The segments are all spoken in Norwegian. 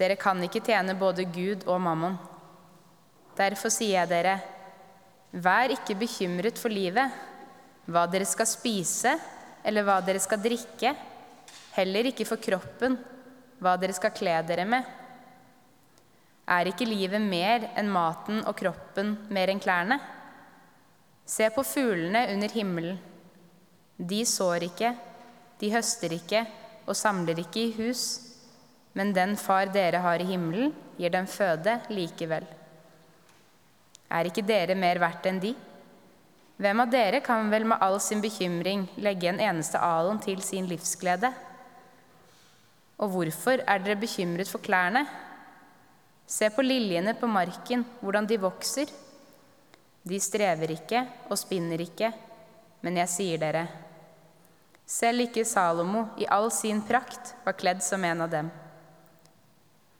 Dere kan ikke tjene både Gud og mammon. Derfor sier jeg dere, vær ikke bekymret for livet, hva dere skal spise eller hva dere skal drikke, heller ikke for kroppen, hva dere skal kle dere med. Er ikke livet mer enn maten og kroppen mer enn klærne? Se på fuglene under himmelen. De sår ikke, de høster ikke og samler ikke i hus, men den far dere har i himmelen, gir dem føde likevel. Er ikke dere mer verdt enn de? Hvem av dere kan vel med all sin bekymring legge en eneste alen til sin livsglede? Og hvorfor er dere bekymret for klærne? Se på liljene på marken, hvordan de vokser. De strever ikke og spinner ikke, men jeg sier dere, selv ikke Salomo i all sin prakt var kledd som en av dem.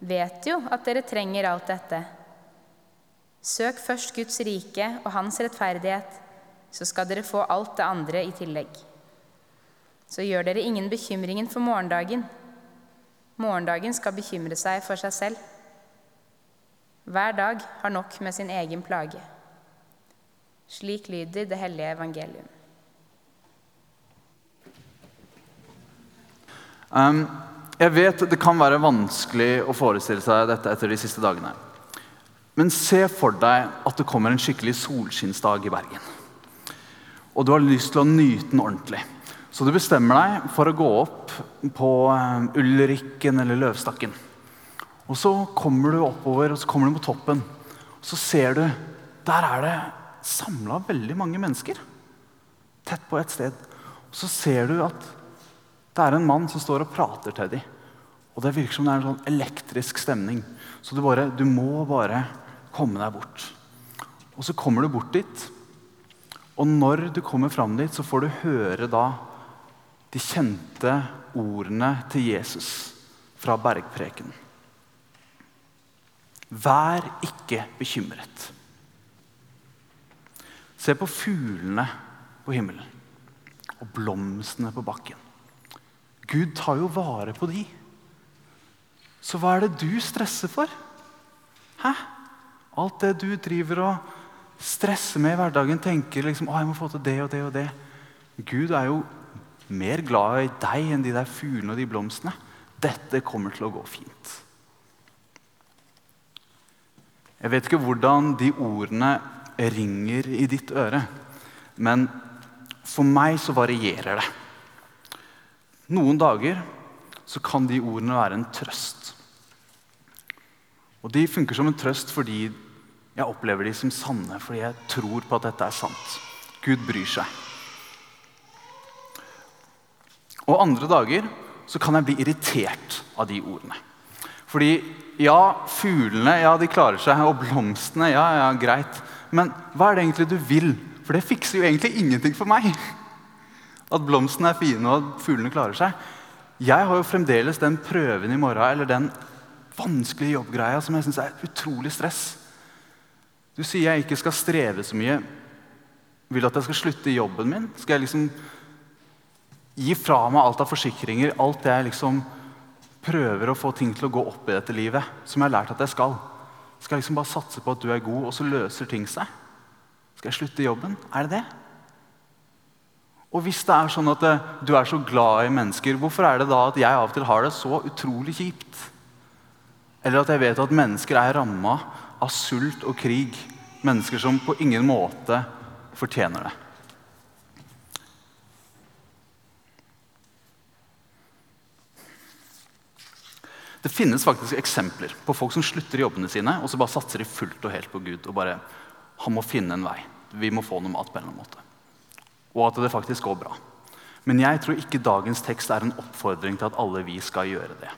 vet jo at dere trenger alt dette. Søk først Guds rike og hans rettferdighet, så skal dere få alt det andre i tillegg. Så gjør dere ingen bekymringen for morgendagen. Morgendagen skal bekymre seg for seg selv. Hver dag har nok med sin egen plage. Slik lyder det hellige evangelium. Um, jeg vet det kan være vanskelig å forestille seg dette etter de siste dagene. Men se for deg at det kommer en skikkelig solskinnsdag i Bergen. Og du har lyst til å nyte den ordentlig. Så du bestemmer deg for å gå opp på um, Ulrikken eller Løvstakken. Og så kommer du oppover, og så kommer du på toppen. Og så ser du Der er det samla veldig mange mennesker. Tett på et sted. Og så ser du at det er en mann som står og prater til dem. Og det virker som det er en sånn elektrisk stemning. Så du, bare, du må bare komme deg bort. Og så kommer du bort dit. Og når du kommer fram dit, så får du høre da de kjente ordene til Jesus fra bergpreken. Vær ikke bekymret. Se på fuglene på himmelen og blomstene på bakken. Gud tar jo vare på de. Så hva er det du stresser for? Hæ? Alt det du driver og stresser med i hverdagen, tenker liksom, å, jeg må få til det og det og det. Gud er jo mer glad i deg enn de der fuglene og de blomstene. Dette kommer til å gå fint. Jeg vet ikke hvordan de ordene ringer i ditt øre, men for meg så varierer det. Noen dager så kan de ordene være en trøst. Og de funker som en trøst fordi jeg opplever de som sanne, fordi jeg tror på at dette er sant. Gud bryr seg. Og andre dager så kan jeg bli irritert av de ordene. Fordi ja, fuglene ja, de klarer seg, og blomstene ja, ja, greit. Men hva er det egentlig du vil? For det fikser jo egentlig ingenting for meg at blomstene er fine og at fuglene klarer seg. Jeg har jo fremdeles den prøven i morgen eller den vanskelige jobbgreia som jeg syns er utrolig stress. Du sier jeg ikke skal streve så mye. Vil du at jeg skal slutte i jobben min? Skal jeg liksom gi fra meg alt av forsikringer, alt det jeg liksom prøver å få ting til å gå opp i dette livet, som jeg har lært at jeg skal? Skal jeg liksom bare satse på at du er god, og så løser ting seg? Skal jeg slutte i jobben? Er det det? Og hvis det er sånn at du er så glad i mennesker, hvorfor er det da at jeg av og til har det så utrolig kjipt? Eller at jeg vet at mennesker er ramma av sult og krig. Mennesker som på ingen måte fortjener det. Det finnes faktisk eksempler på folk som slutter i jobbene sine og så bare satser de fullt og helt på Gud. og bare, Han må finne en vei. Vi må få noe mat på en eller annen måte og at det faktisk går bra. Men jeg tror ikke dagens tekst er en oppfordring til at alle vi skal gjøre det.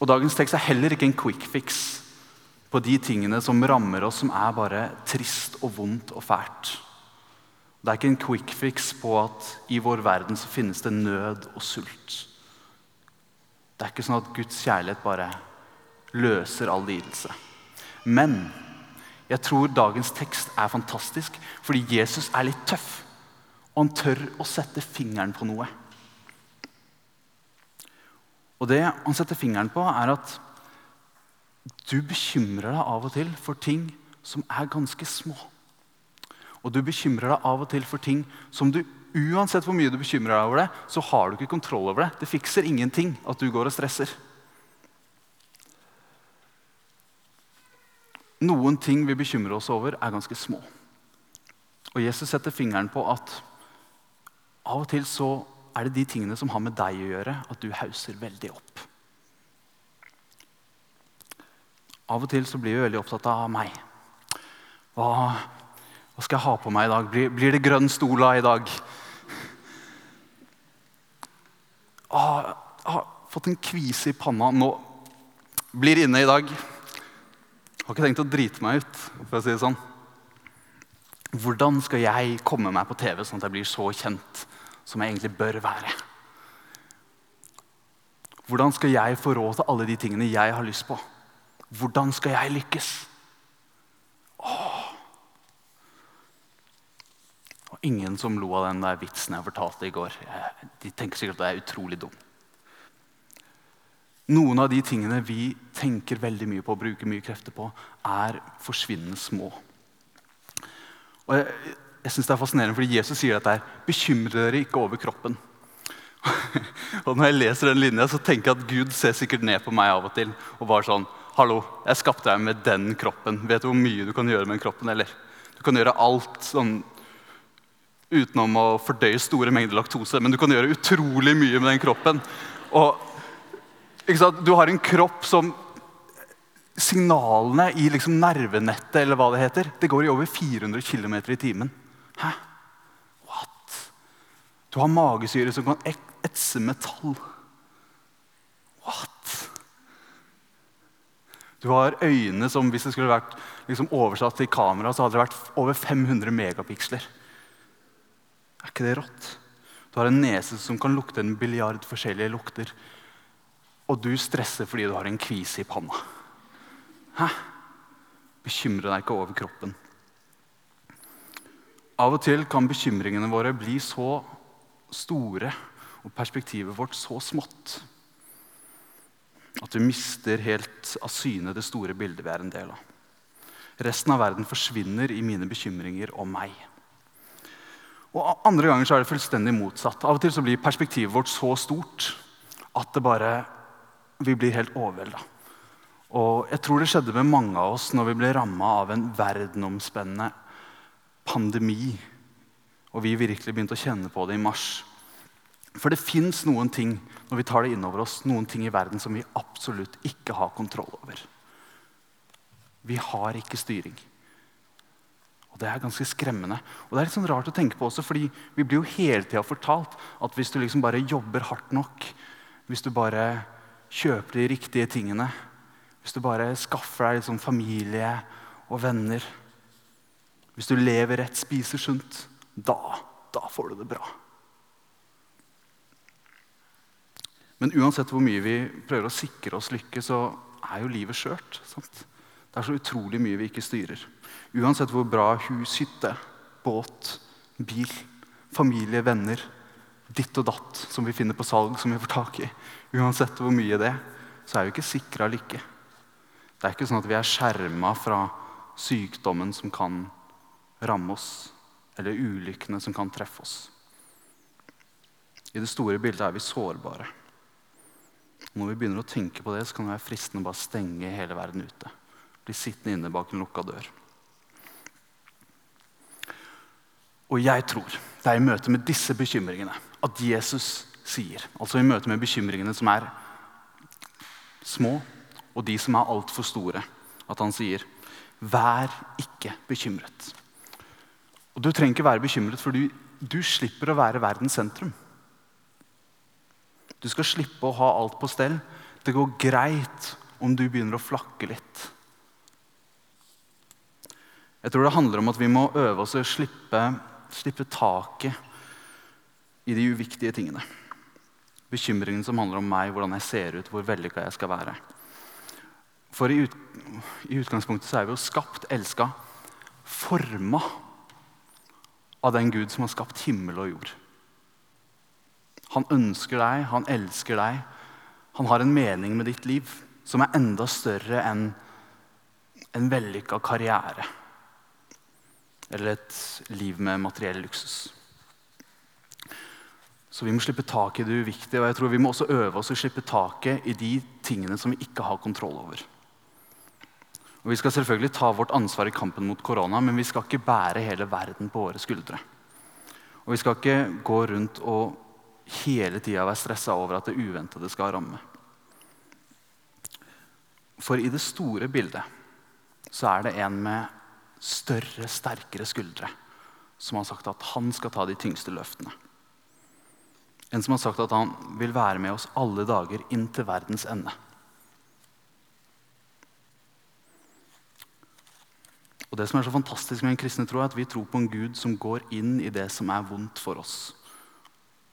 Og dagens tekst er heller ikke en quick fix på de tingene som rammer oss, som er bare trist og vondt og fælt. Det er ikke en quick fix på at i vår verden så finnes det nød og sult. Det er ikke sånn at Guds kjærlighet bare løser all lidelse. Men jeg tror dagens tekst er fantastisk fordi Jesus er litt tøff. Og han tør å sette fingeren på noe. Og det han setter fingeren på, er at du bekymrer deg av og til for ting som er ganske små. Og du bekymrer deg av og til for ting som du uansett hvor mye du bekymrer deg over det, så har du ikke kontroll over det. Det fikser ingenting at du går og stresser. Noen ting vi bekymrer oss over, er ganske små. Og Jesus setter fingeren på at av og til så er det de tingene som har med deg å gjøre, at du hauser veldig opp. Av og til så blir vi veldig opptatt av meg. Hva, hva skal jeg ha på meg i dag? Blir, blir det grønn stola i dag? Ah, jeg har fått en kvise i panna. Nå blir inne i dag. Har ikke tenkt å drite meg ut, for å si det sånn. Hvordan skal jeg komme meg på TV sånn at jeg blir så kjent som jeg egentlig bør være? Hvordan skal jeg få råd til alle de tingene jeg har lyst på? Hvordan skal jeg lykkes? Åh. Og ingen som lo av den der vitsen jeg fortalte i går. De tenker sikkert at jeg er utrolig dum. Noen av de tingene vi tenker veldig mye på og bruker mye krefter på, er forsvinnende små. Og Jeg, jeg synes det er fascinerende fordi Jesus sier dette her. Bekymre dere ikke over kroppen. og Når jeg leser den linja, så tenker jeg at Gud ser sikkert ned på meg av og til. og bare sånn, Hallo, jeg skapte deg med den kroppen. Vet du hvor mye du kan gjøre med den kroppen? eller? Du kan gjøre alt sånn utenom å fordøye store mengder laktose. Men du kan gjøre utrolig mye med den kroppen. Og Du har en kropp som Signalene i liksom nervenettet eller hva det heter, det går i over 400 km i timen. Hæ? What? Du har magesyre som kan etse metall. What? Du har øyne som hvis det skulle vært liksom oversatt til kamera, så hadde det vært over 500 megapiksler. Er ikke det rått? Du har en nese som kan lukte en biljard forskjellige lukter. Og du stresser fordi du har en kvise i panna. Hæ? Bekymre deg ikke over kroppen. Av og til kan bekymringene våre bli så store og perspektivet vårt så smått at vi mister helt av syne det store bildet vi er en del av. Resten av verden forsvinner i mine bekymringer om meg. Og Andre ganger så er det fullstendig motsatt. Av og til så blir perspektivet vårt så stort at det bare, vi blir helt overvelda. Og jeg tror det skjedde med mange av oss når vi ble ramma av en verdenomspennende pandemi. Og vi virkelig begynte å kjenne på det i mars. For det fins noen ting når vi tar det innover oss, noen ting i verden som vi absolutt ikke har kontroll over. Vi har ikke styring. Og Det er ganske skremmende. Og det er litt sånn rart å tenke på også, fordi vi blir jo hele tida fortalt at hvis du liksom bare jobber hardt nok, hvis du bare kjøper de riktige tingene, hvis du bare skaffer deg liksom familie og venner Hvis du lever rett, spiser sunt, da, da får du det bra. Men uansett hvor mye vi prøver å sikre oss lykke, så er jo livet skjørt. Sant? Det er så utrolig mye vi ikke styrer. Uansett hvor bra hus, hytte, båt, bil, familie, venner, ditt og datt som vi finner på salg, som vi får tak i, uansett hvor mye det, så er vi ikke sikra lykke. Det er ikke sånn at vi er skjerma fra sykdommen som kan ramme oss, eller ulykkene som kan treffe oss. I det store bildet er vi sårbare. Når vi begynner å tenke på det, så kan det være fristende å bare stenge hele verden ute. Bli sittende inne bak en lukka dør. Og jeg tror det er i møte med disse bekymringene at Jesus sier, altså i møte med bekymringene som er små og de som er altfor store, at han sier, 'Vær ikke bekymret'. Og Du trenger ikke være bekymret, for du, du slipper å være verdens sentrum. Du skal slippe å ha alt på stell. Det går greit om du begynner å flakke litt. Jeg tror det handler om at vi må øve oss å slippe, slippe taket i de uviktige tingene. Bekymringen som handler om meg, hvordan jeg ser ut, hvor vellykka jeg skal være. For i, ut, i utgangspunktet så er vi jo skapt, elska, forma av den Gud som har skapt himmel og jord. Han ønsker deg, han elsker deg. Han har en mening med ditt liv som er enda større enn en vellykka karriere eller et liv med materiell luksus. Så vi må slippe tak i det uviktige, og jeg tror vi må også øve oss å slippe taket i de tingene som vi ikke har kontroll over. Og Vi skal selvfølgelig ta vårt ansvar i kampen mot korona, men vi skal ikke bære hele verden på våre skuldre. Og vi skal ikke gå rundt og hele tida være stressa over at det uventede skal ramme. For i det store bildet så er det en med større, sterkere skuldre som har sagt at han skal ta de tyngste løftene. En som har sagt at han vil være med oss alle dager inn til verdens ende. Og Det som er så fantastisk med en kristne tro, er at vi tror på en Gud som går inn i det som er vondt for oss.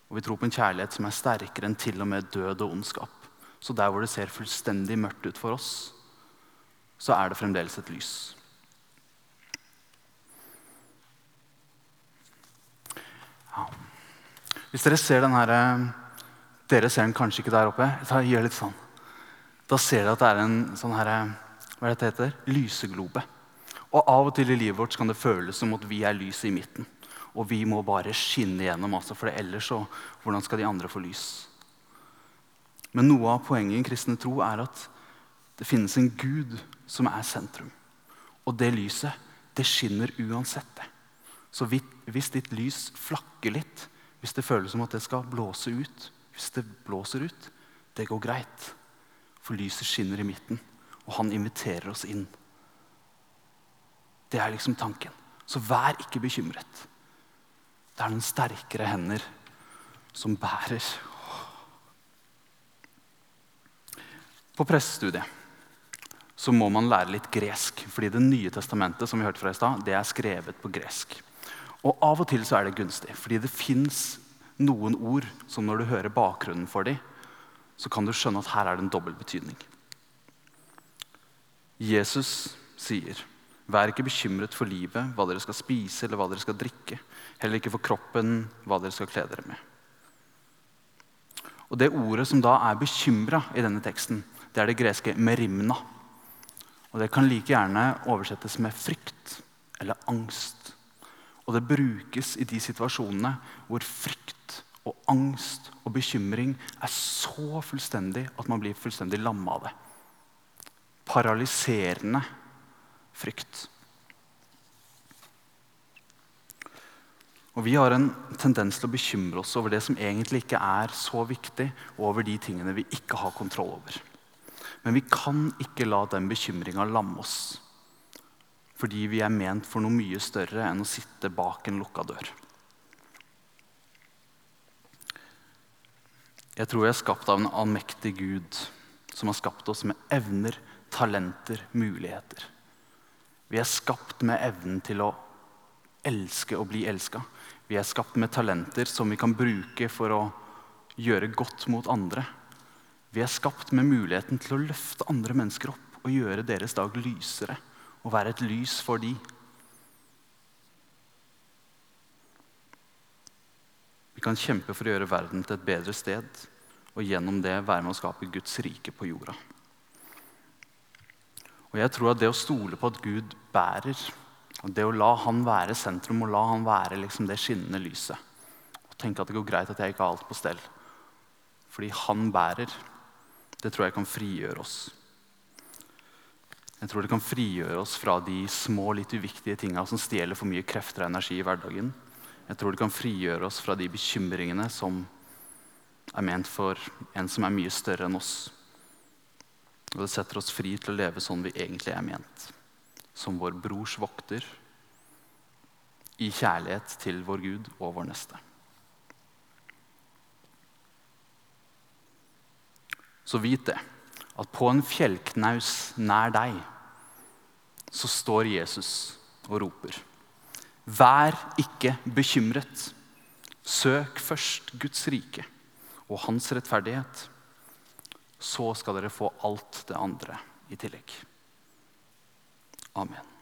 Og vi tror på en kjærlighet som er sterkere enn til og med død og ondskap. Så der hvor det ser fullstendig mørkt ut for oss, så er det fremdeles et lys. Ja. Hvis dere ser den her Dere ser den kanskje ikke der oppe. Så gjør litt sånn. Da ser dere at det er en sånn her, hva er det heter? lyseglobe. Og Av og til i livet vårt kan det føles som at vi er lyset i midten. Og vi må bare skinne gjennom, altså, for ellers så, hvordan skal de andre få lys? Men noe av poenget i en kristne tro er at det finnes en Gud som er sentrum. Og det lyset, det skinner uansett det. Så hvis ditt lys flakker litt, hvis det føles som at det skal blåse ut Hvis det blåser ut, det går greit. For lyset skinner i midten, og han inviterer oss inn. Det er liksom tanken. Så vær ikke bekymret. Det er noen sterkere hender som bærer. På prestestudiet så må man lære litt gresk. fordi Det nye testamentet som vi hørte fra i sted, det er skrevet på gresk. Og Av og til så er det gunstig, fordi det fins noen ord som når du hører bakgrunnen for dem, så kan du skjønne at her er det en dobbel betydning. Jesus sier Vær ikke bekymret for livet, hva dere skal spise eller hva dere skal drikke. Heller ikke for kroppen, hva dere skal kle dere med. Og Det ordet som da er bekymra i denne teksten, det er det greske 'merimna'. Og Det kan like gjerne oversettes med frykt eller angst. Og det brukes i de situasjonene hvor frykt og angst og bekymring er så fullstendig at man blir fullstendig lamma av det. Paralyserende frykt. Og Vi har en tendens til å bekymre oss over det som egentlig ikke er så viktig, og over de tingene vi ikke har kontroll over. Men vi kan ikke la den bekymringa lamme oss. Fordi vi er ment for noe mye større enn å sitte bak en lukka dør. Jeg tror jeg er skapt av en allmektig Gud som har skapt oss med evner, talenter, muligheter. Vi er skapt med evnen til å elske og bli elska. Vi er skapt med talenter som vi kan bruke for å gjøre godt mot andre. Vi er skapt med muligheten til å løfte andre mennesker opp og gjøre deres dag lysere. Og være et lys for de. Vi kan kjempe for å gjøre verden til et bedre sted og gjennom det være med å skape Guds rike på jorda. Og jeg tror at det å stole på at Gud bærer, og det å la Han være sentrum og la Han være liksom det skinnende lyset og Tenke at det går greit at jeg ikke har alt på stell fordi Han bærer, det tror jeg kan frigjøre oss. Jeg tror det kan frigjøre oss fra de små, litt uviktige tinga som stjeler for mye krefter og energi i hverdagen. Jeg tror det kan frigjøre oss fra de bekymringene som er ment for en som er mye større enn oss. Og det setter oss fri til å leve sånn vi egentlig er ment. Som vår brors vokter. I kjærlighet til vår Gud og vår neste. Så vit det. At på en fjellknaus nær deg så står Jesus og roper. Vær ikke bekymret. Søk først Guds rike og hans rettferdighet. Så skal dere få alt det andre i tillegg. Amen.